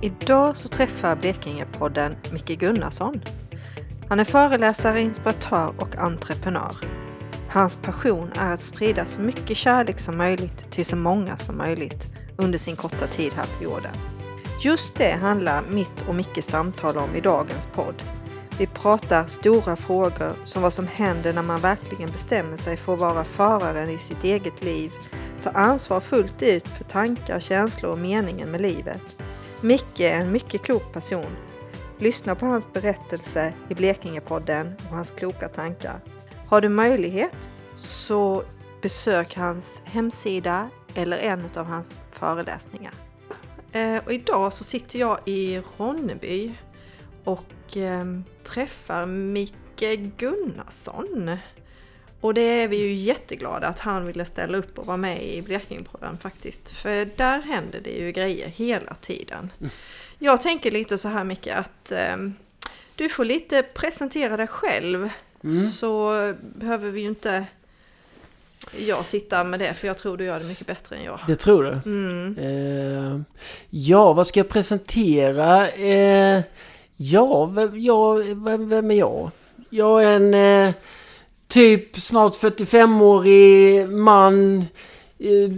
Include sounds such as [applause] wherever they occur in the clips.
Idag så träffar Blekingepodden Micke Gunnarsson. Han är föreläsare, inspiratör och entreprenör. Hans passion är att sprida så mycket kärlek som möjligt till så många som möjligt under sin korta tid här på jorden. Just det handlar mitt och Mickes samtal om i dagens podd. Vi pratar stora frågor som vad som händer när man verkligen bestämmer sig för att vara föraren i sitt eget liv, ta ansvar fullt ut för tankar, känslor och meningen med livet. Micke är en mycket klok person. Lyssna på hans berättelse i Blekingepodden och hans kloka tankar. Har du möjlighet så besök hans hemsida eller en av hans föreläsningar. Eh, och idag så sitter jag i Ronneby och ehm, träffar Micke Gunnarsson. Och det är vi ju jätteglada att han ville ställa upp och vara med i Blekingepodden faktiskt. För där händer det ju grejer hela tiden. Mm. Jag tänker lite så här Micke att eh, du får lite presentera dig själv. Mm. Så behöver vi ju inte jag sitta med det för jag tror du gör det mycket bättre än jag. Det tror du? Mm. Eh, ja, vad ska jag presentera? Eh, ja, vem, vem, vem, är jag? Jag är en eh, typ snart 45-årig man. Eh,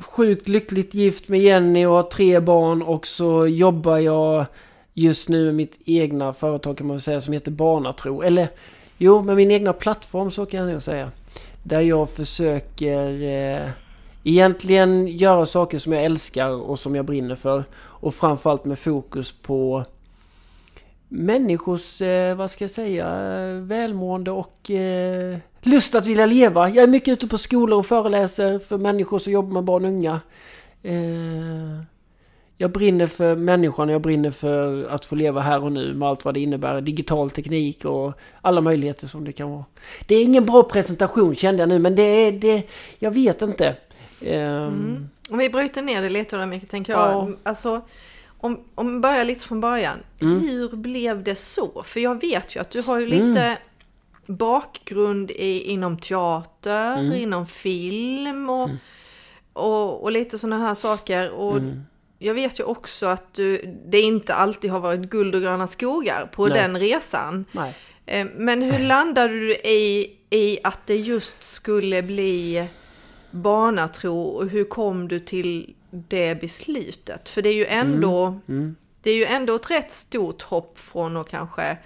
sjukt lyckligt gift med Jenny och har tre barn och så jobbar jag just nu med mitt egna företag kan man väl säga som heter Barnatro. Eller jo, med min egna plattform så kan jag nog säga. Där jag försöker eh, egentligen göra saker som jag älskar och som jag brinner för. Och framförallt med fokus på människors, eh, vad ska jag säga, välmående och eh, lust att vilja leva. Jag är mycket ute på skolor och föreläser för människor som jobbar med barn och unga. Eh, jag brinner för människan, jag brinner för att få leva här och nu med allt vad det innebär. Digital teknik och alla möjligheter som det kan vara. Det är ingen bra presentation kände jag nu, men det är det... Jag vet inte. Um... Mm. Om vi bryter ner det lite då mycket tänker jag. Ja. Alltså, om, om vi börjar lite från början. Mm. Hur blev det så? För jag vet ju att du har ju lite mm. bakgrund i, inom teater, mm. inom film och, mm. och, och, lite sådana här saker. Och mm jag vet ju också att du, det inte alltid har varit guld och gröna skogar på Nej. den resan. Nej. Eh, men hur [laughs] landade du i, i att det just skulle bli barnatro och hur kom du till det beslutet? För det är ju ändå, mm. Mm. Det är ju ändå ett rätt stort hopp från att kanske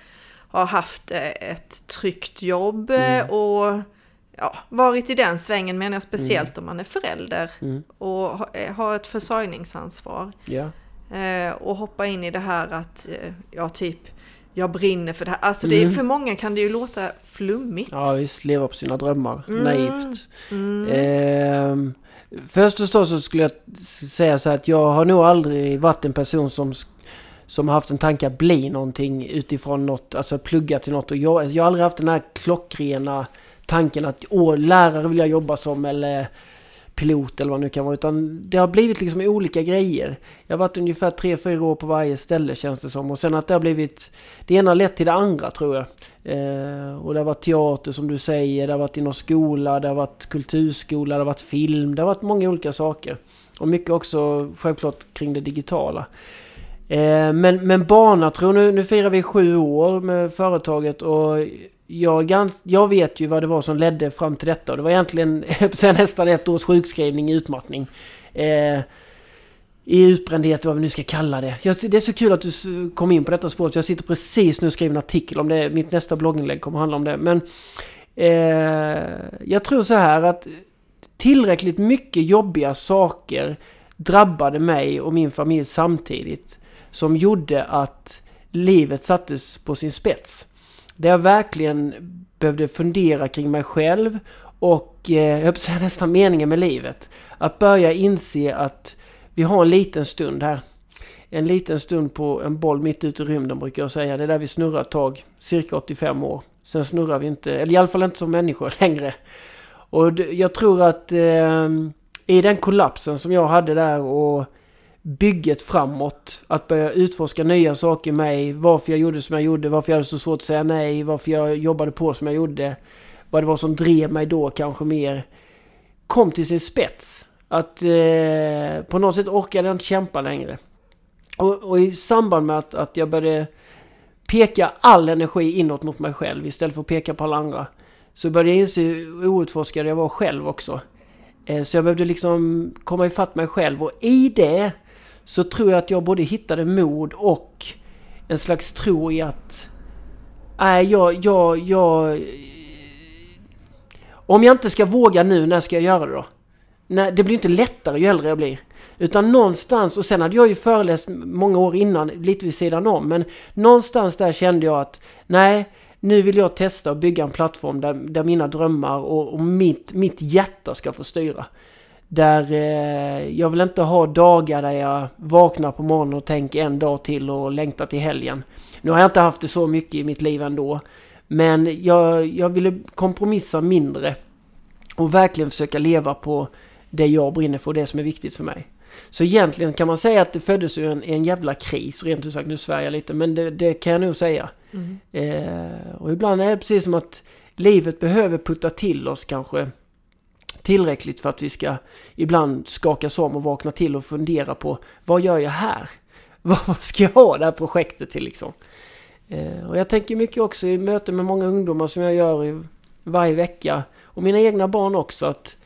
ha haft ett tryggt jobb mm. och ja, varit i den svängen menar jag speciellt mm. om man är förälder mm. och eh, har ett försörjningsansvar. Ja. Eh, och hoppa in i det här att, eh, ja typ, jag brinner för det här. Alltså det, mm. för många kan det ju låta flummigt. Ja visst, leva på sina drömmar. Mm. Naivt. Eh, först och främst så skulle jag säga så här att jag har nog aldrig varit en person som som har haft en tanke att bli någonting utifrån något, alltså plugga till något. Och jag, jag har aldrig haft den här klockrena tanken att åh, lärare vill jag jobba som eller pilot eller vad det nu kan vara. Utan det har blivit liksom olika grejer. Jag har varit ungefär 3-4 år på varje ställe känns det som. Och sen att det har blivit... Det ena har lett till det andra tror jag. Eh, och det har varit teater som du säger. Det har varit inom skola. Det har varit kulturskola. Det har varit film. Det har varit många olika saker. Och mycket också självklart kring det digitala. Eh, men, men Barnatro, nu, nu firar vi sju år med företaget och jag, gans, jag vet ju vad det var som ledde fram till detta. Och det var egentligen [laughs] nästan ett års sjukskrivning i utmattning. Eh, I utbrändhet, vad vi nu ska kalla det. Jag, det är så kul att du kom in på detta spåret. Jag sitter precis nu och skriver en artikel om det. Mitt nästa blogginlägg kommer handla om det. Men eh, jag tror så här att tillräckligt mycket jobbiga saker drabbade mig och min familj samtidigt. Som gjorde att livet sattes på sin spets. Där jag verkligen behövde fundera kring mig själv och eh, jag säga nästan meningen med livet. Att börja inse att vi har en liten stund här. En liten stund på en boll mitt ute i rymden brukar jag säga. Det är där vi snurrar ett tag, cirka 85 år. Sen snurrar vi inte, eller i alla fall inte som människor [laughs] längre. Och jag tror att eh, i den kollapsen som jag hade där och bygget framåt. Att börja utforska nya saker i mig. Varför jag gjorde som jag gjorde. Varför jag hade så svårt att säga nej. Varför jag jobbade på som jag gjorde. Vad det var som drev mig då kanske mer. Kom till sin spets. Att eh, på något sätt orkade jag inte kämpa längre. Och, och, i samband med att, att jag började peka all energi inåt mot mig själv istället för att peka på alla andra. Så började jag inse hur outforskad jag var själv också. Eh, så jag behövde liksom komma ifatt mig själv och i det så tror jag att jag både hittade mod och en slags tro i att Nej, jag, jag, jag... Om jag inte ska våga nu, när ska jag göra det då? Nej, det blir inte lättare ju äldre jag blir. Utan någonstans, och sen hade jag ju föreläst många år innan, lite vid sidan om, men någonstans där kände jag att nej, nu vill jag testa att bygga en plattform där, där mina drömmar och, och mitt, mitt hjärta ska få styra. Där eh, jag vill inte ha dagar där jag vaknar på morgonen och tänker en dag till och längtar till helgen. Nu har jag inte haft det så mycket i mitt liv ändå. Men jag, jag ville kompromissa mindre. Och verkligen försöka leva på det jag brinner för och det som är viktigt för mig. Så egentligen kan man säga att det föddes ur en, en jävla kris, rent ut sagt. Nu svär jag lite, men det, det kan jag nog säga. Mm. Eh, och ibland är det precis som att livet behöver putta till oss kanske tillräckligt för att vi ska ibland skakas om och vakna till och fundera på vad gör jag här? [laughs] Vad ska jag ha det här projektet till liksom? Eh, och jag tänker mycket också i möten med många ungdomar som jag gör varje vecka och mina egna barn också att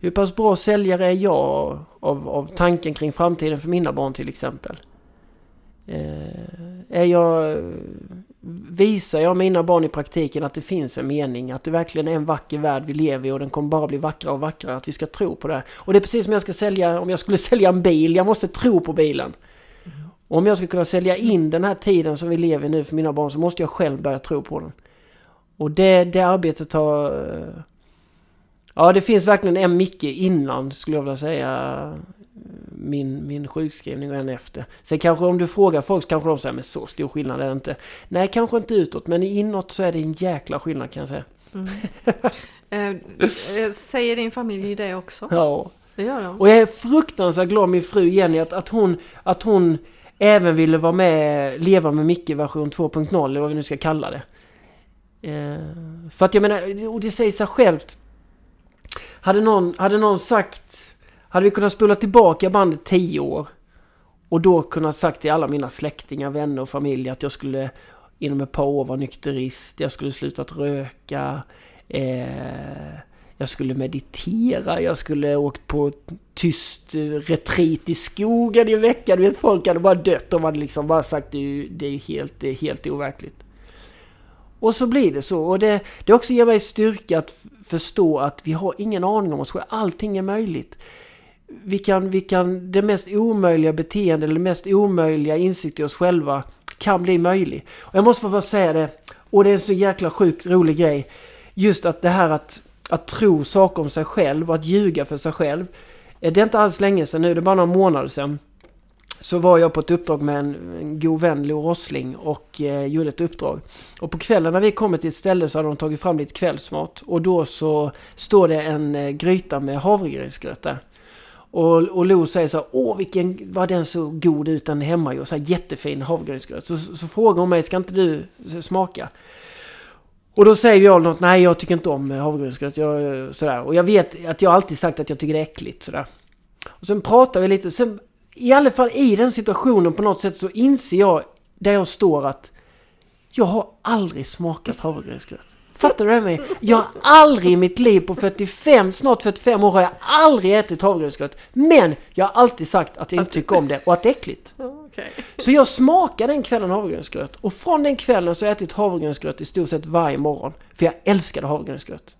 hur pass bra säljare är jag av, av tanken kring framtiden för mina barn till exempel? Eh, är jag, visar jag mina barn i praktiken att det finns en mening, att det verkligen är en vacker värld vi lever i och den kommer bara bli vackrare och vackrare, att vi ska tro på det. Och det är precis som jag ska sälja, om jag skulle [laughs] sälja en bil, jag måste tro på bilen. Och om jag ska kunna sälja in den här tiden som vi lever i nu för mina barn så måste jag själv börja tro på den. Och det, det arbetet har... Eh, ja, det finns verkligen en Micke innan skulle jag vilja säga min, min sjukskrivning och en efter. Sen kanske om du frågar folk så kanske de säger men så stor skillnad är det inte. Nej, kanske inte utåt men inåt så är det en jäkla skillnad kan jag säga. Mm. [laughs] eh, säger din familj det också? Ja. Det gör de. Och jag är fruktansvärt glad min fru Jenny att, att hon, att hon även ville vara med, leva med Micke version 2.0 eller vad vi nu ska kalla det. Eh, för att jag menar, och det säger sig självt. Hade någon, hade någon sagt, hade vi kunnat spola tillbaka bandet 10 år och då kunnat sagt till alla mina släktingar, vänner och familj att jag skulle inom ett par år vara nykterist, jag skulle slutat röka, eh, jag skulle meditera, jag skulle åkt på tyst retreat i skogen i veckan. Du vet, folk hade bara dött. De hade liksom bara sagt det, det är helt, det är helt overkligt. Och så blir det så. Och det, det också ger mig styrka att förstå att vi har ingen aning om oss själva. Allting är möjligt. Vi kan, vi kan, det mest omöjliga beteende eller det mest omöjliga insikt i oss själva kan bli möjlig. Och jag måste få bara säga det, och det är en så jäkla sjukt rolig grej. Just att det här att att tro saker om sig själv och att ljuga för sig själv. Eh, det är inte alls länge sedan nu, det är bara några månader sedan. Så var jag på ett uppdrag med en, en god vän, Lo Rossling, och eh, gjorde ett uppdrag. Och på kvällen när vi kommer till ett ställe så hade de tagit fram lite kvällsmat. Och då så står det en eh, gryta med havregrynsgröt där. Och, och Lo säger så här, åh vilken, var den så god ut den hemma så här jättefin havregrynsgröt. Så, så, så frågar hon mig, ska inte du smaka? Och då säger jag något, nej jag tycker inte om havregrynsgröt. Jag, sådär. Och jag vet att jag alltid sagt att jag tycker det är äckligt. Sådär. Och sen pratar vi lite. Sen, I alla fall i den situationen på något sätt så inser jag där jag står att jag har aldrig smakat havregrynsgröt. Fattar du det? Jag har aldrig i mitt liv på 45, snart 45 år har jag aldrig ätit havregrynsgröt. Men jag har alltid sagt att jag inte tycker om det och att det är äckligt. [laughs] Så jag smakade den kvällen havregrynsgröt. Och från den kvällen så har jag ätit havregrynsgröt i stort sett varje morgon. För jag älskade havregrynsgröt.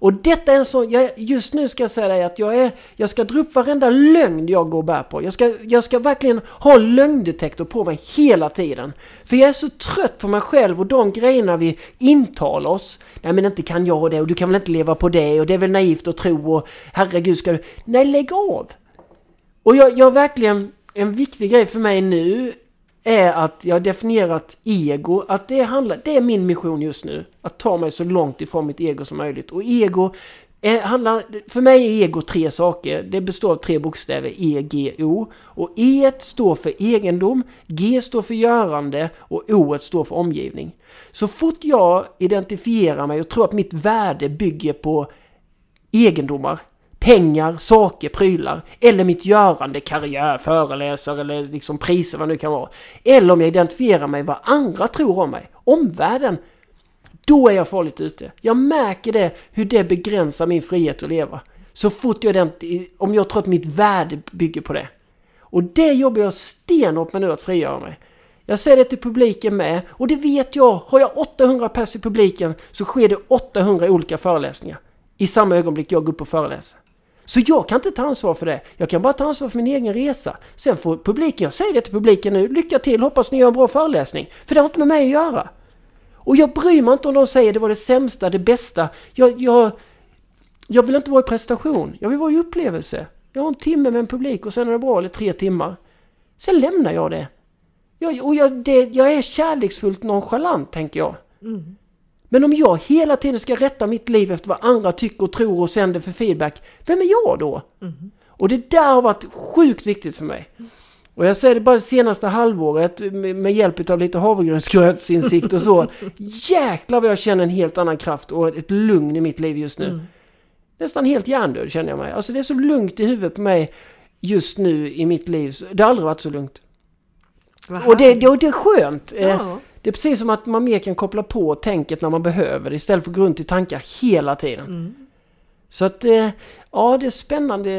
Och detta är en sån, jag, just nu ska jag säga dig att jag är, jag ska dra upp varenda lögn jag går och bär på. Jag ska, jag ska verkligen ha lögndetektor på mig hela tiden. För jag är så trött på mig själv och de grejerna vi intalar oss. Nej men inte kan jag det och du kan väl inte leva på det och det är väl naivt att tro och herregud ska du... Nej lägg av! Och jag, jag verkligen, en viktig grej för mig nu är att jag har definierat ego, att det handlar, det är min mission just nu. Att ta mig så långt ifrån mitt ego som möjligt. Och ego är, handlar, för mig är ego tre saker. Det består av tre bokstäver, E, G, O. Och E står för egendom, G står för görande och O står för omgivning. Så fort jag identifierar mig och tror att mitt värde bygger på egendomar, pengar, saker, prylar. Eller mitt görande, karriär, föreläsare eller liksom priser vad det nu kan vara. Eller om jag identifierar mig vad andra tror om mig. Omvärlden. Då är jag farligt ute. Jag märker det, hur det begränsar min frihet att leva. Så fort jag den, om jag tror att mitt värde bygger på det. Och det jobbar jag stenhårt med nu att frigöra mig. Jag säger det till publiken med och det vet jag. Har jag 800 pers i publiken så sker det 800 olika föreläsningar. I samma ögonblick jag går upp och föreläser. Så jag kan inte ta ansvar för det. Jag kan bara ta ansvar för min egen resa. Sen får publiken, jag säger det till publiken nu, lycka till, hoppas ni gör en bra föreläsning. För det har inte med mig att göra. Och jag bryr mig inte om de säger det var det sämsta, det bästa. Jag, jag, jag vill inte vara i prestation. Jag vill vara i upplevelse. Jag har en timme med en publik och sen är det bra, eller tre timmar. Sen lämnar jag det. Jag, och jag, det, jag är kärleksfullt nonchalant, tänker jag. Mm. Men om jag hela tiden ska rätta mitt liv efter vad andra tycker och tror och sänder för feedback, vem är jag då? Mm. Och det där har varit sjukt viktigt för mig. Och jag säger det bara det senaste halvåret med hjälp av lite havregrynsgrötsinsikt och så. [laughs] Jäklar vad jag känner en helt annan kraft och ett lugn i mitt liv just nu. Mm. Nästan helt hjärndöd känner jag mig. Alltså det är så lugnt i huvudet på mig just nu i mitt liv. Det har aldrig varit så lugnt. Och det, det, det är skönt. Eh, ja. Det är precis som att man mer kan koppla på tänket när man behöver istället för att gå runt i tankar hela tiden. Mm. Så att, eh, ja det är spännande.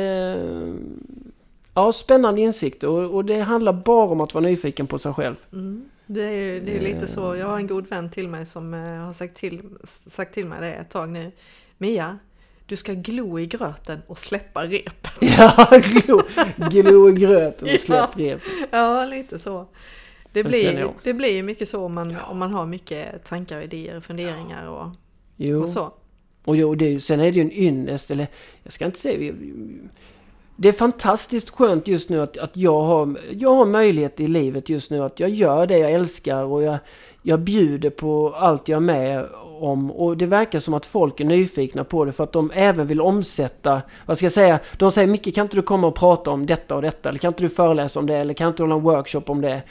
Ja, spännande insikter och, och, det handlar bara om att vara nyfiken på sig själv. Mm. Det är, det är lite så. Jag har en god vän till mig som eh, har sagt till, sagt till mig det ett tag nu. Mia, du ska glo i gröten och släppa repet. [laughs] Ja, glo, glo i gröten och [laughs] släpp ja, repet. Ja, lite så. Det blir, det blir mycket så om man, ja. om man har mycket tankar, idéer, funderingar och, och så. Och, jo, det, sen är det ju en ynnest, eller jag ska inte säga... Det är fantastiskt skönt just nu att, att jag, har, jag har möjlighet i livet just nu att jag gör det jag älskar och jag, jag bjuder på allt jag är med om och det verkar som att folk är nyfikna på det för att de även vill omsätta, vad ska jag säga, de säger Micke kan inte du komma och prata om detta och detta eller kan inte du föreläsa om det eller kan inte du hålla en workshop om det?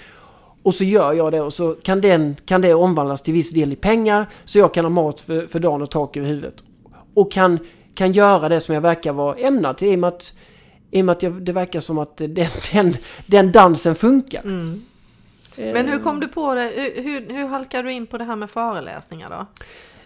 Och så gör jag det och så kan, den, kan det omvandlas till viss del i pengar så jag kan ha mat för, för dagen och tak över huvudet. Och kan, kan göra det som jag verkar vara ämnad till i och med att, i med att jag, det verkar som att den, [laughs] den, den dansen funkar. Mm. Men hur kom du på det? Hur, hur, hur halkade du in på det här med föreläsningar då?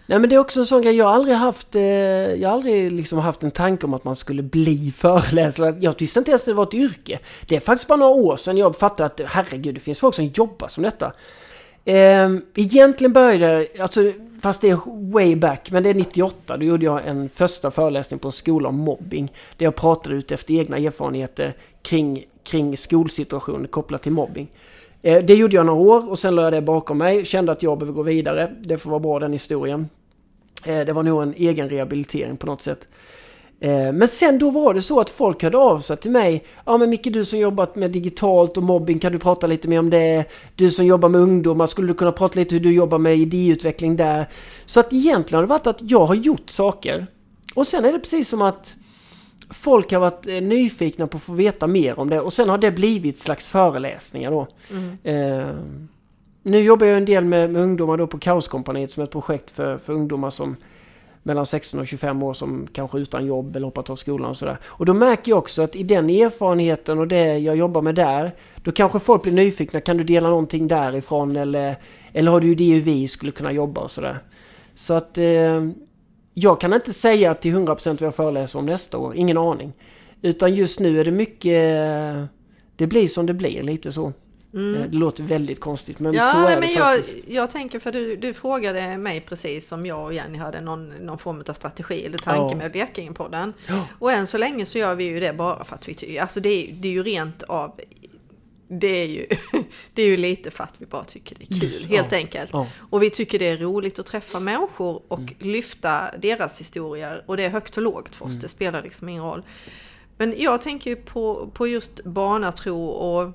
Nej men det är också en sån grej, jag har aldrig haft, eh, jag har aldrig liksom haft en tanke om att man skulle bli [laughs] föreläsare. Jag visste inte ens att det var ett yrke. Det är faktiskt bara några år sedan jag fattade att herregud, det finns folk som jobbar som detta. Eh, egentligen började alltså fast det är way back, men det är 98, då gjorde jag en första föreläsning på en skola om mobbing. Där jag pratade ut efter egna erfarenheter kring, kring skolsituationer kopplat till mobbing. Eh, det gjorde jag några år och sen lade jag det bakom mig. Kände att jag behöver gå vidare. Det får vara bra den historien. Eh, det var nog en egen rehabilitering på något sätt. Eh, men sen då var det så att folk hörde av sig till mig. Ja men Micke du som jobbat med digitalt och mobbing kan du prata lite mer om det? Du som jobbar med ungdomar skulle du kunna prata lite hur du jobbar med idéutveckling där? Så att egentligen har det varit att jag har gjort saker. Och sen är det precis som att folk har varit eh, nyfikna på att få veta mer om det och sen har det blivit slags föreläsningar då. Mm. Eh, nu jobbar jag en del med, med ungdomar då på Kaoskompaniet som är ett projekt för, för ungdomar som mellan 16 och 25 år som kanske utan jobb eller hoppat av skolan och sådär. Och då märker jag också att i den erfarenheten och det jag jobbar med där, då kanske folk blir nyfikna. Kan du dela någonting därifrån eller, eller har du idéer hur vi skulle kunna jobba och sådär. Så att eh, jag kan inte säga till 100% vad jag föreläser om nästa år, ingen aning. Utan just nu är det mycket... Det blir som det blir, lite så. Mm. Eh, det låter väldigt konstigt men ja, så är nej, det men faktiskt. Jag, jag tänker för du, du frågade mig precis som jag och Jenny hade någon, någon form av strategi eller tanke ja. med Blekinge-podden. Ja. Och än så länge så gör vi ju det bara för att vi tycker, alltså det är, det är ju rent av det är, ju, [laughs] det är ju lite för att vi bara tycker det är kul, mm. helt ja, enkelt. Ja. Och vi tycker det är roligt att träffa människor och mm. lyfta deras historier. Och det är högt och lågt för oss, mm. det spelar liksom ingen roll. Men jag tänker ju på, på just barnatro och,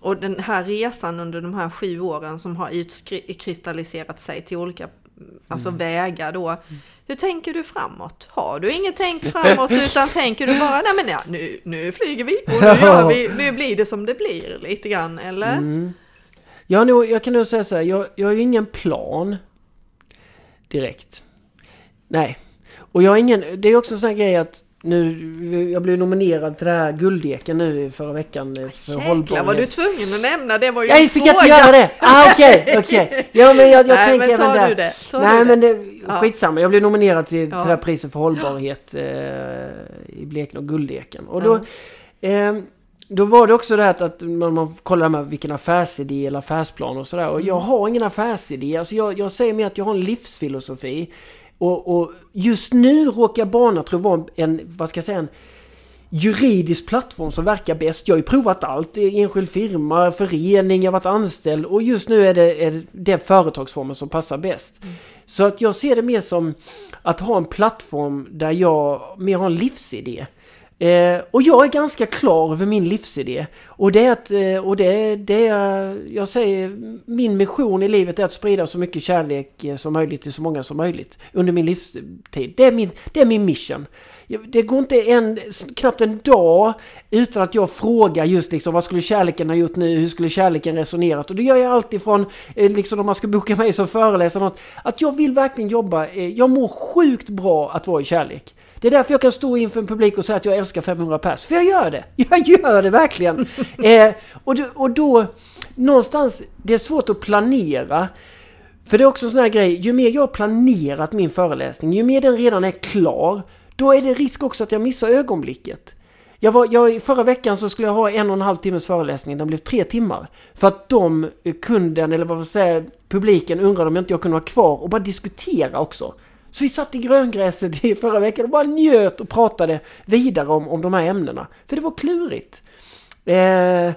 och den här resan under de här sju åren som har utkristalliserat sig till olika alltså mm. vägar då. Hur tänker du framåt? Har du inget tänk framåt utan [laughs] tänker du bara nej men ja, nu, nu flyger vi och nu, gör vi, nu blir det som det blir lite grann eller? Mm. Ja, nu, jag kan nog säga så här, jag, jag har ju ingen plan direkt. Nej. Och jag har ingen, det är också en sån här grej att nu, jag blev nominerad till det här Guldeken nu förra veckan. eh, För Jäklar var du tvungen att nämna, det var ju Nej, fick jag inte göra det? Ah, okej, [laughs] okej. Ja, men jag, jag Nej, tänker men även där. det. Nej, du men det. det, Ja. skitsamma. Jag blev nominerad till, till Ja. det här priset för hållbarhet eh, i Blekinge och Guldeken. Och då, eh, då var det också det här att, att man, man kollar med vilken affärsidé eller affärsplan och sådär. Och jag Mm. har ingen affärsidé. Alltså jag, jag säger mer att jag har en livsfilosofi. Och, och just nu råkar Bana tror vara en, vad ska jag säga, en juridisk plattform som verkar bäst. Jag har ju provat allt. Enskild firma, förening, jag har varit anställd och just nu är det, är det företagsformen som passar bäst. Så att jag ser det mer som att ha en plattform där jag mer har en livsidé. Eh, och jag är ganska klar över min livsidé. Och det är att, eh, och det, det är, jag säger, min mission i livet är att sprida så mycket kärlek eh, som möjligt till så många som möjligt under min livstid. Det är min, det är min mission. Det går inte en, knappt en dag utan att jag frågar just liksom vad skulle kärleken ha gjort nu? Hur skulle kärleken resonerat? Och det gör jag alltid från eh, liksom om man ska boka mig som föreläsare något, att jag vill verkligen jobba. Eh, jag mår sjukt bra att vara i kärlek. Det är därför jag kan stå inför en publik och säga att jag älskar 500 pers. För jag gör det! [laughs] Jag gör det verkligen! [laughs] eh, och, då, och då, någonstans, det är svårt att planera. För det är också en sån här grej, ju mer jag har planerat min föreläsning, ju mer den redan är klar, då är det risk också att jag missar ögonblicket. Jag var, jag, förra veckan så skulle jag ha en och en halv timmes föreläsning, den blev tre timmar. För att de, eh, kunden, eller vad man säger, publiken undrade om inte jag kunde vara kvar och bara diskutera också. Så vi satt i gröngräset i förra veckan och bara njöt och pratade vidare om, om de här ämnena. För det var klurigt. Eh,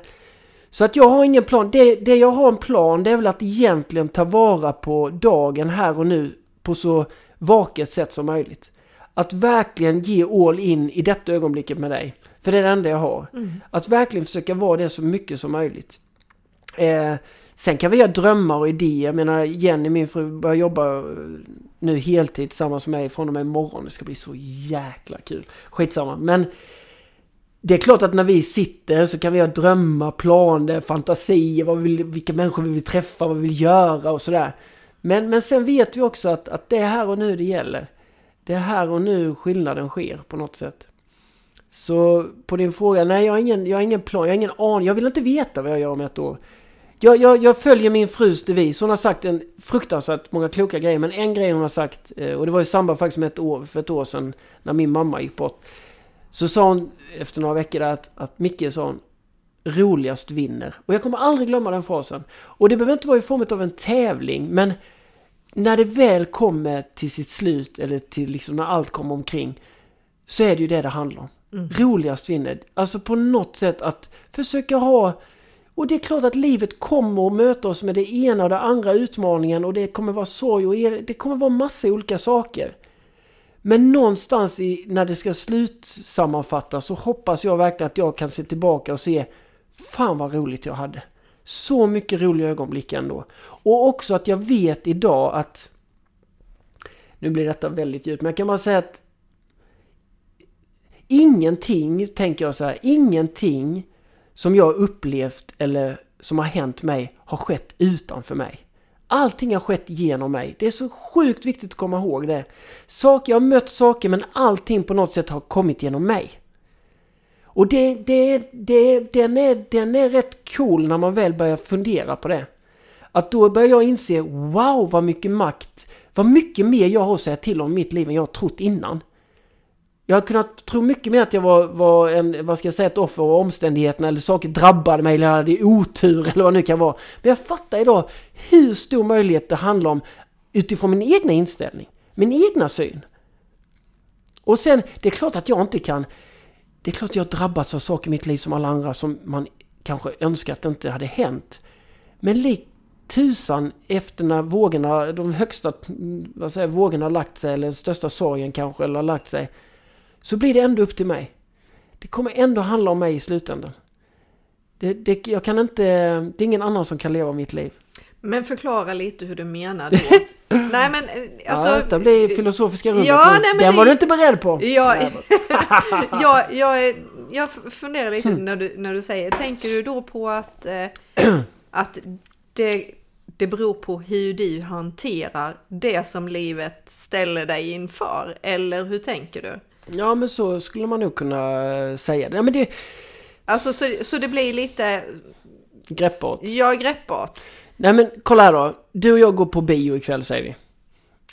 så att jag har ingen plan. Det, det jag har en plan det är väl att egentligen ta vara på dagen här och nu på så vaket sätt som möjligt. Att verkligen ge all in i detta ögonblicket med dig. För det är det enda jag har. Att verkligen försöka vara det så mycket som möjligt. Eh, sen kan vi ha drömmar och idéer. Jag menar Jenny, min fru, börjar jobba eh, nu heltid tillsammans med mig från och med imorgon. Det ska bli så jäkla kul. Skitsamma. Men det är klart att när vi sitter så kan vi ha drömmar, planer, fantasier, vad vi vill, vilka människor vi vill träffa, vad vi vill göra och sådär. Men, men sen vet vi också att, att det är här och nu det gäller. Det är här och nu skillnaden sker på något sätt. Så på din fråga, nej jag har ingen, jag har ingen plan, jag har ingen aning, jag vill inte veta vad jag gör om ett år. Jag, jag, jag följer min frus devis. Hon har sagt en fruktansvärt många kloka grejer. Men en grej hon har sagt, eh, och det var i samband faktiskt med ett år, för ett år sedan när min mamma gick bort. Så sa hon efter några veckor att, att Micke sa hon, roligast vinner. Och jag kommer aldrig glömma den frasen. Och det behöver inte vara i form av en tävling, men när det väl kommer till sitt slut, eller till liksom när allt kommer omkring, så är det ju det det handlar om. Roligast vinner. Alltså på något sätt att försöka ha och det är klart att livet kommer att möta oss med det ena och det andra utmaningen och det kommer vara sorg och er, det kommer vara massa olika saker. Men någonstans i, när det ska slutsammanfattas så hoppas jag verkligen att jag kan se tillbaka och se Fan vad roligt jag hade. Så mycket roliga ögonblick ändå. Och också att jag vet idag att Nu blir detta väldigt djupt men jag kan bara säga att Ingenting, tänker jag så här, ingenting som jag upplevt eller som har hänt mig har skett utanför mig. Allting har skett genom mig. Det är så sjukt viktigt att komma ihåg det. Saker, jag har mött saker men allting på något sätt har kommit genom mig. Och det, det, det, den, är, den är rätt cool när man väl börjar fundera på det. Att då börjar jag inse, wow vad mycket makt, vad mycket mer jag har att säga till om i mitt liv än jag har trott innan. Jag har kunnat tro mycket mer att jag var, var en, vad ska jag säga, ett offer av omständigheterna eller saker drabbade mig eller jag hade otur eller vad det nu kan vara. Men jag fattar idag hur stor möjlighet det handlar om utifrån min egna inställning, min egna syn. Och sen, det är klart att jag inte kan... Det är klart att jag har drabbats av saker i mitt liv som alla andra som man kanske önskar att det inte hade hänt. Men likt tusan efter när vågorna, de högsta vad säger, jag, vågorna har lagt sig eller den största sorgen kanske eller har lagt sig. Så blir det ändå upp till mig. Det kommer ändå handla om mig i slutändan. Det, det, jag kan inte, det är ingen annan som kan leva mitt liv. Men förklara lite hur du menar då. [laughs] nej men eh, alltså... ja, detta blir filosofiska rummet Ja, nej, men Den det- var du inte beredd på. [laughs] Jag, jag, jag, jag funderar lite Hmm. när du, när du säger, tänker du då på att, eh, att det, det beror på hur du hanterar det som livet ställer dig inför? Eller hur tänker du? Ja men så skulle man nog kunna eh, säga det. Ja, men det Alltså så, så det blir lite, greppbart. ja greppbart. Nej men kolla här då. Du och jag går på bio ikväll säger vi.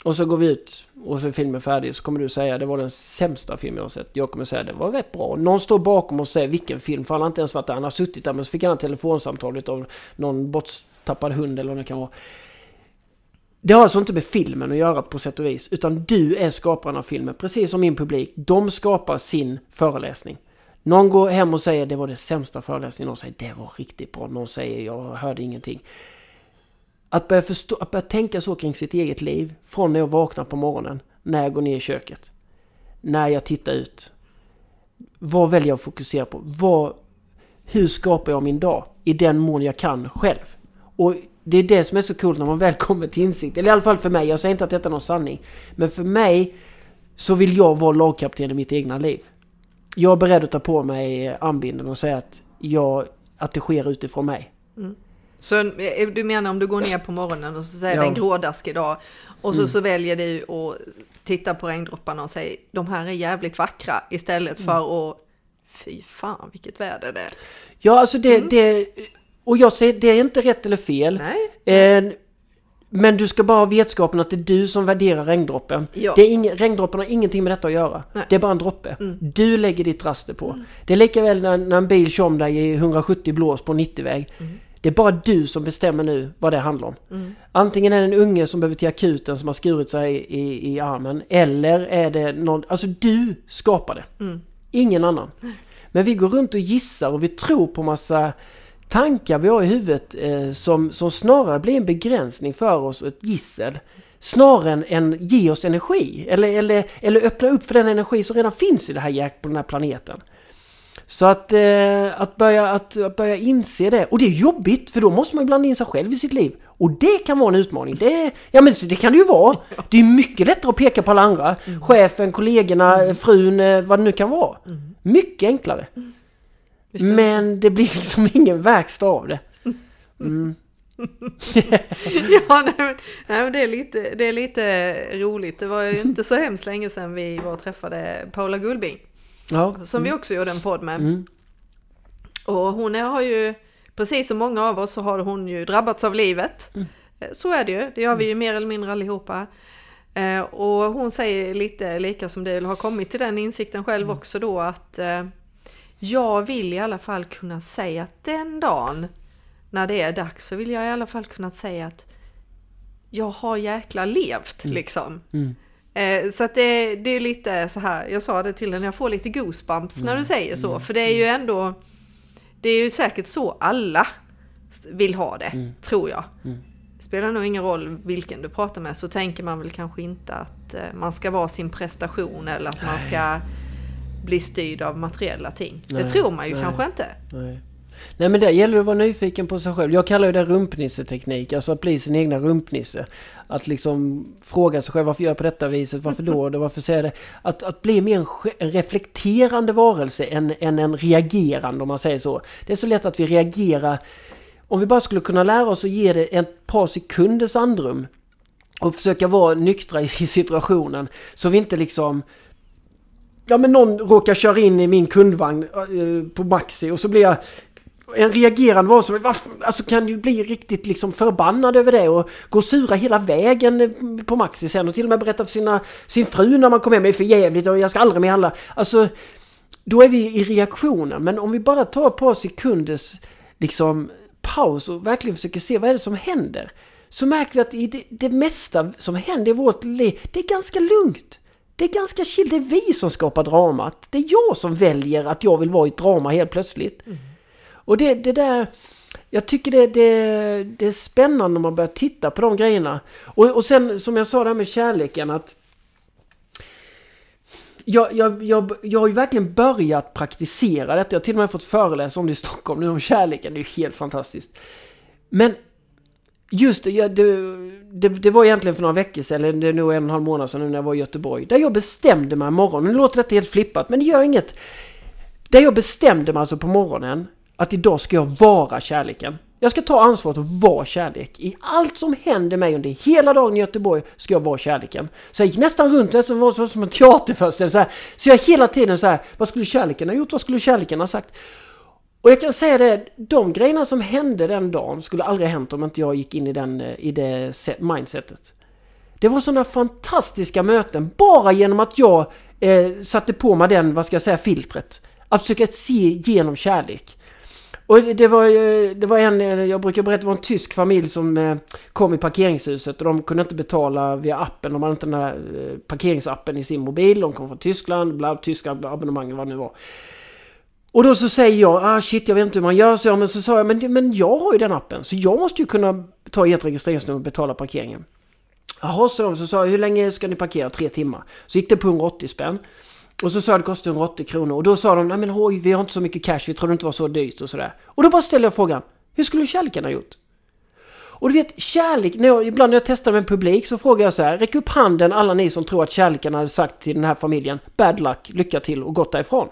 Och så går vi ut och så är filmen färdig så kommer du säga det var den sämsta film jag har sett. Jag kommer säga det var rätt bra. Någon står bakom och säger vilken film för han har inte ens varit där. Han har suttit där men så fick han ett telefonsamtal av någon borttappad hund eller vad det kan vara. Det har alltså inte med filmen att göra på sätt och vis. Utan du är skaparen av filmen. Precis som min publik. De skapar sin föreläsning. Någon går hem och säger det var det sämsta föreläsningen. Någon säger det var riktigt bra. Någon säger jag hörde ingenting. Att börja, förstå, att börja tänka så kring sitt eget liv. Från när jag vaknar på morgonen. När jag går ner i köket. När jag tittar ut. Vad väljer jag att fokusera på? Vad, hur skapar jag min dag? I den mån jag kan själv. Och det är det som är så coolt när man väl kommer till insikt. Eller i alla fall för mig. Jag säger inte att detta är någon sanning. Men för mig så vill jag vara lagkapten i mitt egna liv. Jag är beredd att ta på mig armbinden och säga att, jag, att det sker utifrån mig. Så eh, du menar om du går ner på morgonen och så säger Ja. det en grådaskig dag och så, Mm. så väljer du att titta på regndropparna och säga de här är jävligt vackra istället Mm. för att fy fan vilket väder det är. Ja, alltså det... det och jag säger, det är inte rätt eller fel. Eh, men du ska bara ha vetskapen att det är du som värderar regndroppen. Ja. Det är ingen, regndroppen har ingenting med detta att göra. Nej. Det är bara en droppe. Mm. Du lägger ditt raster på. Det är lika väl när, när en bil kör om dig i 170 blås på 90-väg. Mm. Det är bara du som bestämmer nu vad det handlar om. Mm. Antingen är det en unge som behöver till akuten som har skurit sig i, i, i armen. Eller är det någon... Alltså du skapar det. Mm. Ingen annan. Men vi går runt och gissar och vi tror på massa tankar vi har i huvudet eh, som, som snarare blir en begränsning för oss och ett gissel. Snarare än, än ge oss energi. Eller, eller, eller öppna upp för den energi som redan finns i det här på den här planeten. Så att, eh, att, börja, att, att börja inse det. Och det är jobbigt för då måste man blanda in sig själv i sitt liv. Och det kan vara en utmaning. Det, ja men det kan det ju vara. Det är mycket lättare att peka på alla andra. Chefen, kollegorna, frun, eh, vad det nu kan vara. Mycket enklare. Visst Men det blir liksom [laughs] ingen verkstad av det. Mm. [laughs] Ja, nej, men, nej, men det, är lite, det är lite roligt. Det var ju [laughs] inte så hemskt länge sedan vi var och träffade Paula Gullbing. Ja. Som vi också gjorde en podd med. Mm. Och hon har ju, precis som många av oss, så har hon ju drabbats av livet. Mm. Eh, Så är det ju, det gör vi ju mer eller mindre allihopa. Eh, Och hon säger lite lika som du, har kommit till den insikten själv Mm. också då att eh, jag vill i alla fall kunna säga att den dagen när det är dags så vill jag i alla fall kunna säga att jag har jäkla levt liksom. Mm. Eh, så att det, det är lite så här, jag sa det till henne, jag får lite goosebumps när du säger så. För det är ju ändå, det är ju säkert så alla vill ha det, tror jag. Spelar nog ingen roll vilken du pratar med så tänker man väl kanske inte att eh, man ska vara sin prestation eller att man ska bli styrd av materiella ting. Nej, det tror man ju nej. kanske inte. Nej. Nej men det gäller att vara nyfiken på sig själv. Jag kallar ju det rumpnisseteknik, alltså att bli sin egna rumpnisse. Att liksom fråga sig själv varför gör jag på detta viset, varför då, och [laughs] varför säger jag det? Att, att bli mer en, en reflekterande varelse än, än en reagerande om man säger så. Det är så lätt att vi reagerar. Om vi bara skulle kunna lära oss att ge det ett par sekunders andrum och försöka vara nyktra i situationen så vi inte liksom Ja men någon råkar köra in i min kundvagn eh, på Maxi och så blir jag en reagerande var som alltså kan ju bli riktigt liksom förbannad över det och gå och sura hela vägen eh, på Maxi sen och till och med berätta för sina, sin fru när man kommer hem, det är för jävligt och jag ska aldrig mer handla. Alltså, då är vi i reaktionen. Men om vi bara tar ett par sekunders liksom paus och verkligen försöker se vad är det som händer. Så märker vi att i det, det mesta som händer i vårt liv, det är ganska lugnt. Det är ganska chill, det är vi som skapar dramat. Det är jag som väljer att jag vill vara i ett drama helt plötsligt. Och det, det där... Jag tycker det, det, det är spännande om man börjar titta på de grejerna. Och, och sen som jag sa där med kärleken att... Jag, jag, jag, jag har ju verkligen börjat praktisera detta. Jag har till och med fått föreläsa om det i Stockholm nu om kärleken. Det är ju helt fantastiskt. Men just det, ja, det, det, det var egentligen för några veckor sedan, eller det är nog en och en halv månad sedan nu när jag var i Göteborg. Där jag bestämde mig morgonen, nu låter detta helt flippat men det gör inget. Där jag bestämde mig alltså på morgonen att idag ska jag vara kärleken. Jag ska ta ansvaret och vara kärlek. I allt som händer mig under hela dagen i Göteborg ska jag vara kärleken. Så jag gick nästan runt, nästan var som, som en teaterföreställning. Så, här. så jag hela tiden så här, vad skulle kärleken ha gjort? Vad skulle kärleken ha sagt? Och jag kan säga det, de grejerna som hände den dagen skulle aldrig ha hänt om inte jag gick in i, den, eh, i det mindsetet. Det var sådana fantastiska möten bara genom att jag eh, satte på mig den, vad ska jag säga, filtret. Att försöka se genom kärlek. Och det var, det var en, eh, jag brukar berätta, det var en tysk familj som eh, kom i parkeringshuset och de kunde inte betala via appen. De hade inte den här parkeringsappen i sin mobil. De kom från Tyskland, bla, tyska abonnemang vad det nu var. Och då så säger jag, ah shit jag vet inte hur man gör. Så, jag, men så sa jag, men, men jag har ju den appen. Så jag måste ju kunna ta ert registreringsnummer och betala parkeringen. Jaha, så de så sa jag, hur länge ska ni parkera? Tre timmar. Så gick det på 180 spänn. Och så sa jag det kostade 180 kronor. Och då sa de, nej men oj, vi har inte så mycket cash, vi trodde inte det var så dyrt och sådär. Och då bara ställde jag frågan, hur skulle kärleken ha gjort? Och du vet, kärlek, när jag, ibland när jag testar med en publik så frågar jag så här, räck upp handen alla ni som tror att kärleken hade sagt till den här familjen, bad luck, lycka till och gått därifrån.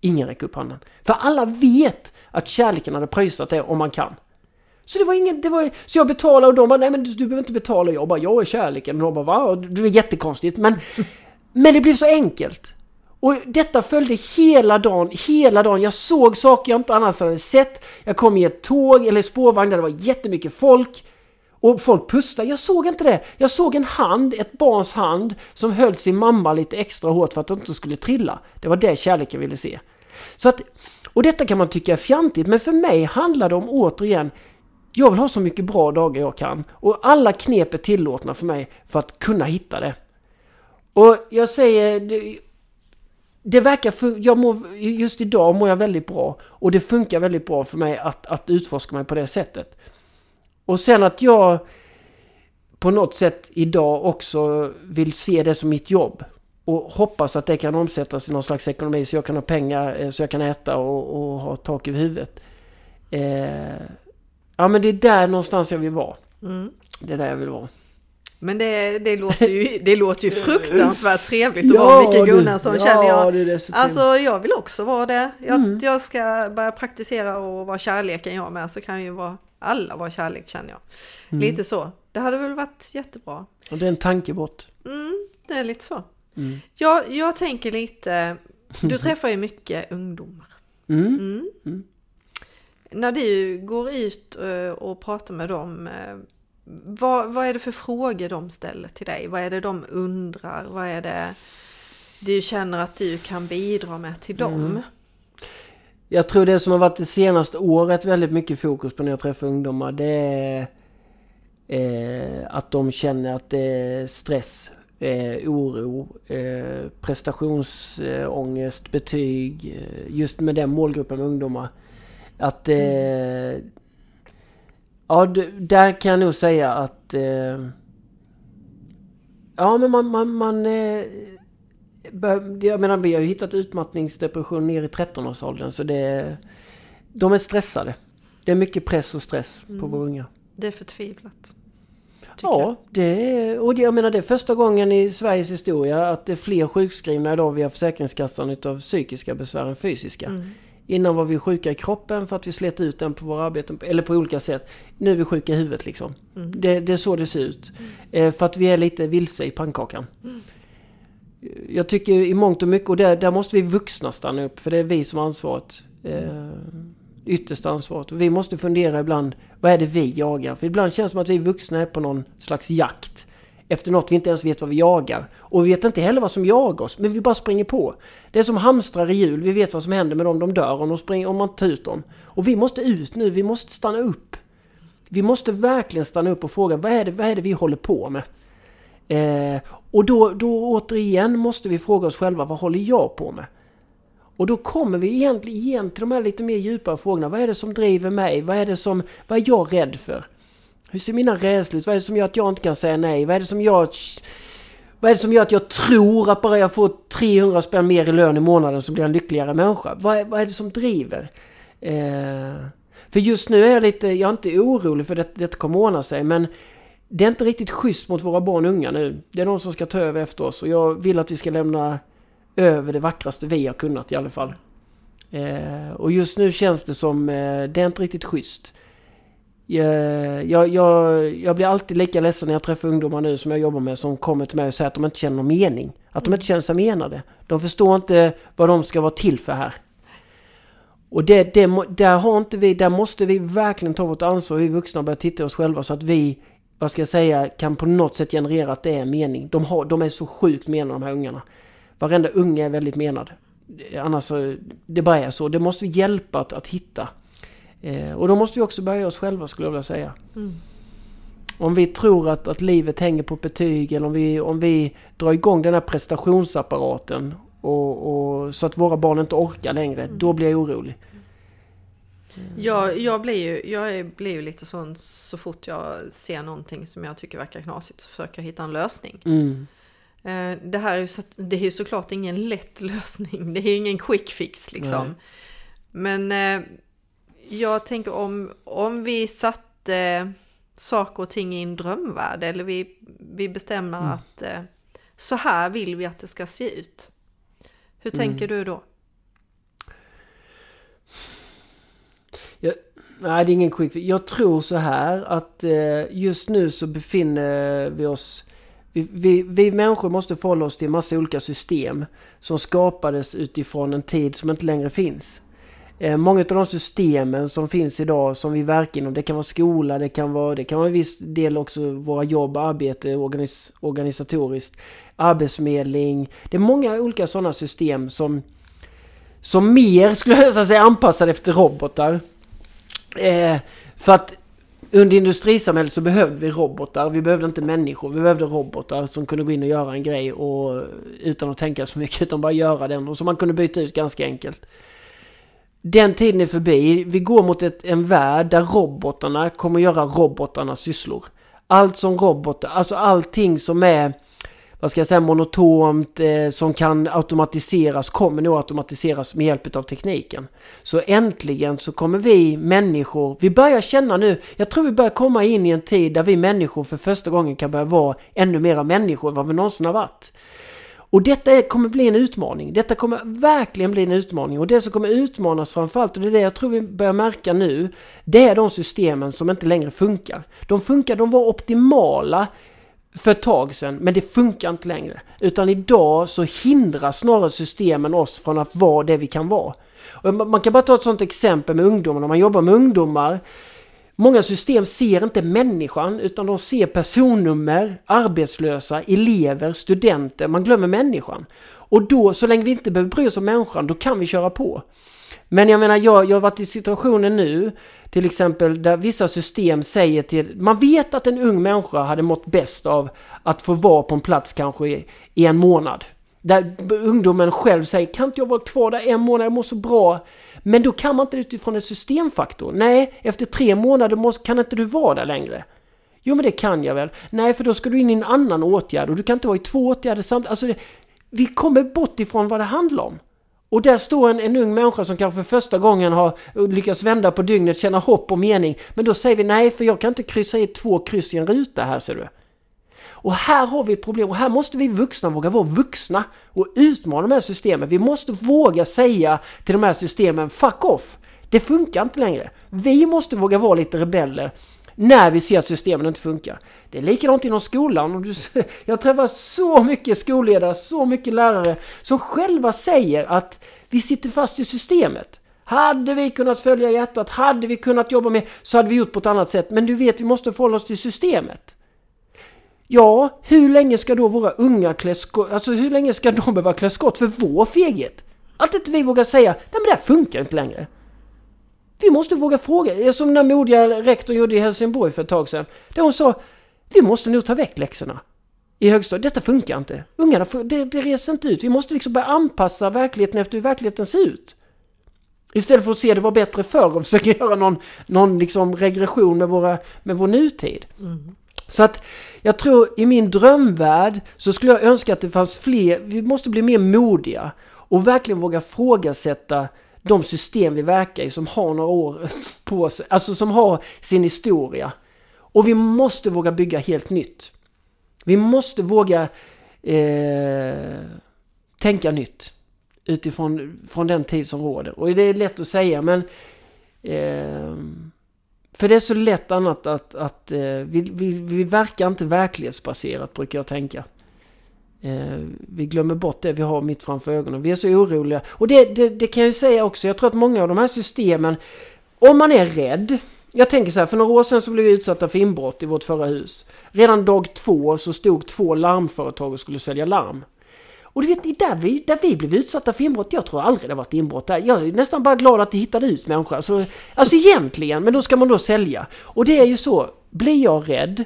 Ingen räcker upp handen. För alla vet att kärleken hade pröjsat det om man kan. Så det var ingen, det var, så jag betalade och de bara, nej men du, du behöver inte betala. Jag bara, jag är kärleken. Och de bara, va? Det var jättekonstigt. Men, [laughs] men det blev så enkelt. Och detta följde hela dagen, hela dagen. Jag såg saker jag inte annars hade sett. Jag kom i ett tåg eller spårvagn där det var jättemycket folk. Och folk pustade. Jag såg inte det. Jag såg en hand, ett barns hand, som höll sin mamma lite extra hårt för att de inte skulle trilla. Det var det kärleken ville se. Så att, och detta kan man tycka är fjantigt, men för mig handlar det om återigen jag vill ha så mycket bra dagar jag kan. Och alla knep är tillåtna för mig för att kunna hitta det. Och jag säger, det, det verkar, för, jag mår, just idag mår jag väldigt bra. Och det funkar väldigt bra för mig att, att utforska mig på det sättet. Och sen att jag på något sätt idag också vill se det som mitt jobb. Och hoppas att det kan omsättas i någon slags ekonomi så jag kan ha pengar eh, så jag kan äta och, och ha tak över huvudet. Eh, ja men det är där någonstans jag vill vara. Mm. Det är där jag vill vara. Men det, det, låter ju, det låter ju fruktansvärt trevligt att ja, vara Micke Gunnarsson ja, känner jag. Det det alltså jag vill också vara det. Jag, mm. jag ska börja praktisera och vara kärleken jag med så kan ju vara alla vara kärlek känner jag. Mm. Lite så. Det hade väl varit jättebra. Och det är en tankebort. Mm, det är lite så. Mm. Jag, jag tänker lite, du [laughs] träffar ju mycket ungdomar. Mm. Mm. mm. När du går ut eh, och pratar med dem, eh, vad, vad är det för frågor de ställer till dig? Vad är det de undrar? Vad är det du känner att du kan bidra med till dem? Jag tror det som har varit det senaste året väldigt mycket fokus på när jag träffar ungdomar det är eh, att de känner att det är stress, eh, oro, eh, prestationsångest, betyg. Eh, just med den målgruppen med ungdomar. Att... Eh. Ja, där kan jag nog säga att... Eh, ja, men man... man, man eh, jag menar, vi har ju hittat utmattningsdepression ner i 13-årsåldern så det... De är stressade. Det är mycket press och stress mm. på våra unga. Det är förtvivlat. Ja, det är, och jag menar det är första gången i Sveriges historia att det är fler sjukskrivna idag via Försäkringskassan utav psykiska besvär än fysiska. Mm. Innan var vi sjuka i kroppen för att vi slet ut den på våra arbeten, eller på olika sätt. Nu är vi sjuka i huvudet liksom. Mm. Det, det, är så det ser ut. Mm. Eh, för att vi är lite vilse i pannkakan. Jag tycker i mångt och mycket, och där, där måste vi vuxna stanna upp, för det är vi som har ansvaret. Eh, yttersta ansvaret. Och vi måste fundera ibland, vad är det vi jagar? För ibland känns det som att vi vuxna är på någon slags jakt efter något vi inte ens vet vad vi jagar. Och vi vet inte heller vad som jagar oss, men vi bara springer på. Det är som hamstrar i hjul, vi vet vad som händer med dem, de dör om, de springer, om man tar ut dem. Och vi måste ut nu, vi måste stanna upp. Vi måste verkligen stanna upp och fråga, vad är det, vad är det vi håller på med? Eh, och då, då återigen måste vi fråga oss själva, vad håller jag på med? Och då kommer vi egentligen igen till de här lite mer djupare frågorna. Vad är det som driver mig? Vad är det som, vad är jag rädd för? Hur ser mina rädslor ut? Vad är det som gör att jag inte kan säga nej? Vad är det som gör att... Vad är det som gör att jag tror att bara jag får 300 spänn mer i lön i månaden så blir jag en lyckligare människa? Vad är, vad är det som driver? Eh, för just nu är jag lite, jag är inte orolig för att det, det kommer ordna sig men det är inte riktigt schysst mot våra barn och unga nu. Det är någon som ska ta över efter oss och jag vill att vi ska lämna över det vackraste vi har kunnat i alla fall. Eh, och just nu känns det som, eh, det är inte riktigt schysst. jag, jag, jag, jag blir alltid lika ledsen när jag träffar ungdomar nu som jag jobbar med som kommer till mig och säger att de inte känner någon mening. Att de inte känner sig menade. De förstår inte vad de ska vara till för här. Och det, det, där, har inte vi, där måste vi verkligen ta vårt ansvar, vi vuxna, och börja titta oss själva så att vi, vad ska jag säga, kan på något sätt generera att det är mening. De, har, de är så sjukt menade de här ungarna. Varenda unge är väldigt menad. Annars, det bara är så. Det måste vi hjälpa att, att hitta. Eh, och då måste vi också börja oss själva skulle jag vilja säga. Mm. Om vi tror att, att livet hänger på betyg eller om vi, om vi drar igång den här prestationsapparaten och, och, så att våra barn inte orkar längre, mm. då blir jag orolig. Jag, jag, blir ju, jag blir ju lite sån så fort jag ser någonting som jag tycker verkar knasigt så försöker jag hitta en lösning. Mm. Eh, det här är ju, så, det är ju såklart ingen lätt [laughs] lösning, det är ju ingen quick fix liksom. Nej. Men eh, jag tänker om, om vi satte saker och ting i en drömvärld eller vi, vi bestämmer mm. att eh, så här vill vi att det ska se ut. Hur mm. tänker du då? Nej, det är ingen quick fix. Jag tror så här att eh, just nu så befinner vi oss vi, vi, vi människor måste förhålla oss till en massa olika system som skapades utifrån en tid som inte längre finns. Eh, många av de systemen som finns idag som vi verkar inom, det kan vara skola, det kan vara, det kan vara en viss del också våra jobb, arbete, organis, organisatoriskt, arbetsförmedling. Det är många olika sådana system som, som mer, skulle jag säga, anpassade efter robotar. Eh, för att under industrisamhället så behövde vi robotar. Vi behövde inte människor. Vi behövde robotar som kunde gå in och göra en grej och, utan att tänka så mycket. Utan bara göra den och som man kunde byta ut ganska enkelt. Den tiden är förbi. Vi går mot ett, en värld där robotarna kommer göra robotarnas sysslor. Allt som robotar, alltså allting som är vad ska jag säga, monotont eh, som kan automatiseras kommer nog automatiseras med hjälp av tekniken. Så äntligen så kommer vi människor, vi börjar känna nu, jag tror vi börjar komma in i en tid där vi människor för första gången kan börja vara ännu mera människor än vad vi någonsin har varit. Och detta är, kommer bli en utmaning. Detta kommer verkligen bli en utmaning. Och det som kommer utmanas framförallt, och det är det jag tror vi börjar märka nu, det är de systemen som inte längre funkar. De funkar, de var optimala för ett tag sedan, men det funkar inte längre. Utan idag så hindrar snarare systemen oss från att vara det vi kan vara. Och man kan bara ta ett sånt exempel med ungdomar. När man jobbar med ungdomar Många system ser inte människan utan de ser personnummer, arbetslösa, elever, studenter. Man glömmer människan. Och då, så länge vi inte behöver bry oss om människan, då kan vi köra på. Men jag menar, jag, jag har varit i situationen nu, till exempel där vissa system säger till... Man vet att en ung människa hade mått bäst av att få vara på en plats kanske i, i en månad. Där ungdomen själv säger, kan inte jag vara kvar där en månad, jag mår så bra. Men då kan man inte utifrån en systemfaktor. Nej, efter tre månader måste, kan inte du vara där längre. Jo, men det kan jag väl. Nej, för då ska du in i en annan åtgärd och du kan inte vara i två åtgärder samtidigt. Alltså, det, vi kommer bort ifrån vad det handlar om. Och där står en, en ung människa som kanske för första gången har lyckats vända på dygnet, känna hopp och mening. Men då säger vi nej, för jag kan inte kryssa i två kryss i en ruta här ser du. Och här har vi ett problem och här måste vi vuxna våga vara vuxna och utmana de här systemen. Vi måste våga säga till de här systemen fuck off. Det funkar inte längre. Vi måste våga vara lite rebeller när vi ser att systemen inte funkar. Det är likadant inom skolan. [laughs] Jag träffar så mycket skolledare, så mycket lärare som själva säger att vi sitter fast i systemet. Hade vi kunnat följa hjärtat, hade vi kunnat jobba med, så hade vi gjort på ett annat sätt. Men du vet, vi måste förhålla oss till systemet. Ja, hur länge ska då våra unga klä skott, alltså hur länge ska de behöva klä skott för vår feghet? Att inte vi vågar säga, nej men det här funkar inte längre. Vi måste våga fråga, som den modiga rektorn gjorde i Helsingborg för ett tag sedan. Där hon sa, vi måste nog ta väck läxorna. I högstadiet, detta funkar inte. Ungarna, det, det reser inte ut. Vi måste liksom börja anpassa verkligheten efter hur verkligheten ser ut. Istället för att se det var bättre förr och [laughs] försöka göra någon, någon liksom regression med, våra, med vår nutid. Mm. Så att jag tror i min drömvärld så skulle jag önska att det fanns fler, vi måste bli mer modiga och verkligen våga frågasätta de system vi verkar i som har några år på sig, alltså som har sin historia. Och vi måste våga bygga helt nytt. Vi måste våga eh, tänka nytt utifrån från den tid som råder. Och det är lätt att säga men eh, För det är så lätt annat att, att eh, vi, vi, vi verkar inte verklighetsbaserat brukar jag tänka. Eh, vi glömmer bort det vi har mitt framför ögonen. Vi är så oroliga. Och det, det, det kan jag ju säga också. Jag tror att många av de här systemen, om man är rädd. Jag tänker så här, för några år sedan så blev vi utsatta för inbrott i vårt förra hus. Redan dag två så stod två larmföretag och skulle sälja larm. Och du vet, där vi, där vi blev utsatta för inbrott, jag tror aldrig det varit inbrott där. Jag är nästan bara glad att det hittade ut människor. Alltså, alltså egentligen, men då ska man då sälja. Och det är ju så, blir jag rädd,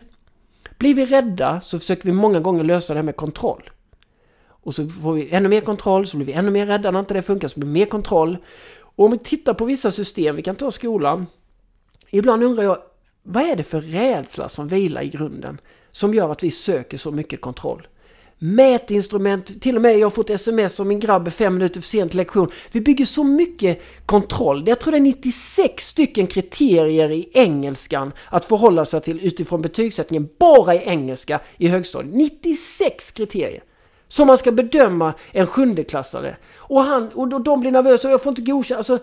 blir vi rädda så försöker vi många gånger lösa det här med kontroll. Och så får vi ännu mer kontroll, så blir vi ännu mer rädda när inte det funkar, så blir det mer kontroll. Och om vi tittar på vissa system, vi kan ta skolan. Ibland undrar jag, vad är det för rädsla som vilar i grunden? Som gör att vi söker så mycket kontroll? Mätinstrument, till och med jag har fått sms om min grabb är fem minuter för sent till lektion. Vi bygger så mycket kontroll. Jag tror det är 96 stycken kriterier i engelskan att förhålla sig till utifrån betygssättningen bara i engelska i högstadiet. 96 kriterier! Som man ska bedöma en sjundeklassare. Och, han, och de blir nervösa och jag får inte godkänt. Alltså,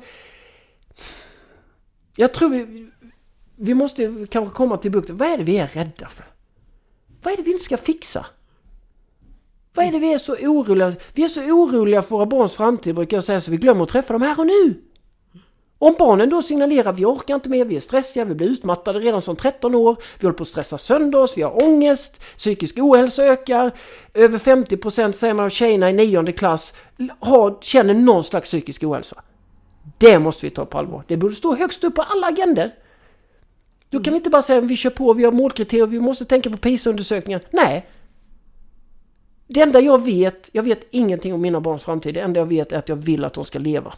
jag tror vi, vi måste kanske komma till bukten. Vad är det vi är rädda för? Vad är det vi inte ska fixa? Vad är det vi är så oroliga Vi är så oroliga för våra barns framtid brukar jag säga så vi glömmer att träffa dem här och nu. Om barnen då signalerar vi orkar inte mer, vi är stressiga, vi blir utmattade redan som 13 år, vi håller på att stressa sönder oss, vi har ångest, psykisk ohälsa ökar, över 50% säger man av tjejerna i nionde klass har, känner någon slags psykisk ohälsa. Det måste vi ta på allvar. Det borde stå högst upp på alla agender. Då kan vi inte bara säga att vi kör på, vi har målkriterier, vi måste tänka på PISA-undersökningen. Nej, det enda jag vet, jag vet ingenting om mina barns framtid. Det enda jag vet är att jag vill att de ska leva.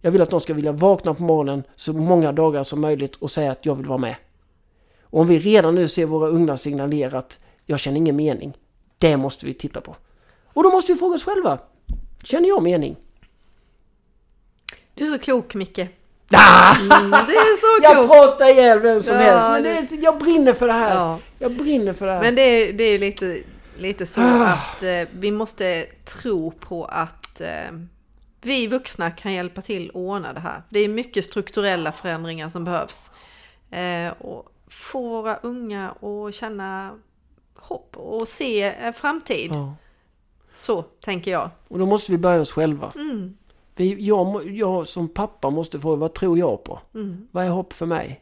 Jag vill att de ska vilja vakna på morgonen så många dagar som möjligt och säga att jag vill vara med. Och om vi redan nu ser våra unga signalera att jag känner ingen mening. Det måste vi titta på. Och då måste vi fråga oss själva. Känner jag mening? Du är så klok Micke. Ah! [laughs] Mm, det är så Jag pratar ihjäl vem som Ja, helst. Men det- det, jag brinner för det här. Ja. Jag brinner för det här. Men det, är- det är lite, lite så Ah. att eh, vi måste tro på att eh, vi vuxna kan hjälpa till att ordna det här. Det är mycket strukturella förändringar som behövs. Eh, och få våra unga att känna hopp och se en framtid. Ja. Så tänker jag. Och då måste vi börja oss själva. Mm, Vi, jag, jag som pappa måste fråga vad tror jag på? mm, Vad är hopp för mig?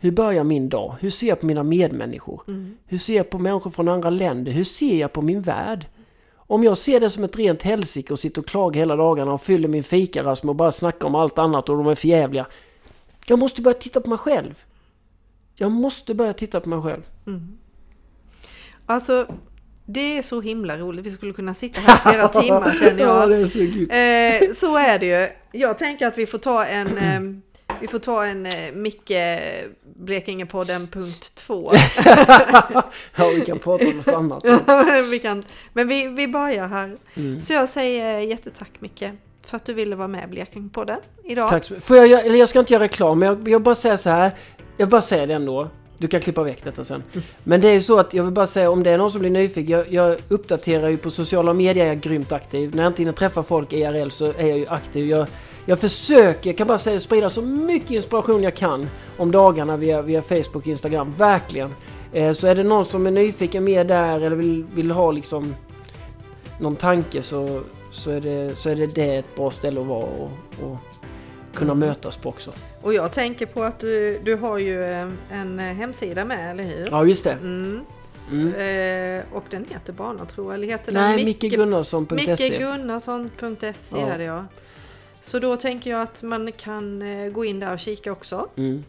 Hur börjar min dag? Hur ser jag på mina medmänniskor? mm. Hur ser jag på människor från andra länder? Hur ser jag på min värld? Om jag ser det som ett rent helsike och sitter och klagar hela dagarna och fyller min fikarast med att bara snacka om allt annat och de är förjävliga. Jag måste börja titta på mig själv. Jag måste börja titta på mig själv. Mm. Alltså, det är så himla roligt. Vi skulle kunna sitta här flera timmar känner [laughs] Ja, jag. är så. Eh, så är det ju. Jag tänker att vi får ta en, [clears throat] eh, vi får ta en eh, Micke Blekingepodden punkt två. [laughs] Ja, vi kan prata om något [laughs] annat. vi kan, men vi, vi börjar här. Mm. Så jag säger jättetack Micke för att du ville vara med i Blekingepodden idag. Tack så mycket. Får jag, eller jag ska inte göra reklam, men jag, jag bara säger så här. Jag bara säger det ändå. Du kan klippa väck detta sen. Men det är ju så att jag vill bara säga om det är någon som blir nyfiken. Jag, jag uppdaterar ju på sociala medier, jag är grymt aktiv. När jag inte hinner träffa folk IRL så är jag ju aktiv. Jag, jag försöker, jag kan bara säga sprida så mycket inspiration jag kan om dagarna via, via Facebook och Instagram. Verkligen. Eh, så är det någon som är nyfiken mer där eller vill, vill ha liksom någon tanke så, så, är det, så är det, det ett bra ställe att vara och, och kunna mötas på också. Och jag tänker på att du, du har ju eh, en hemsida med, eller hur? Ja, just det. Mm. Mm. Eh, och den heter Barnatro, eller heter den Nej, mickegunnarsson.se. mickegunnarsson.se Ja. är det ja. Så då tänker jag att man kan eh, gå in där och kika också. Mm.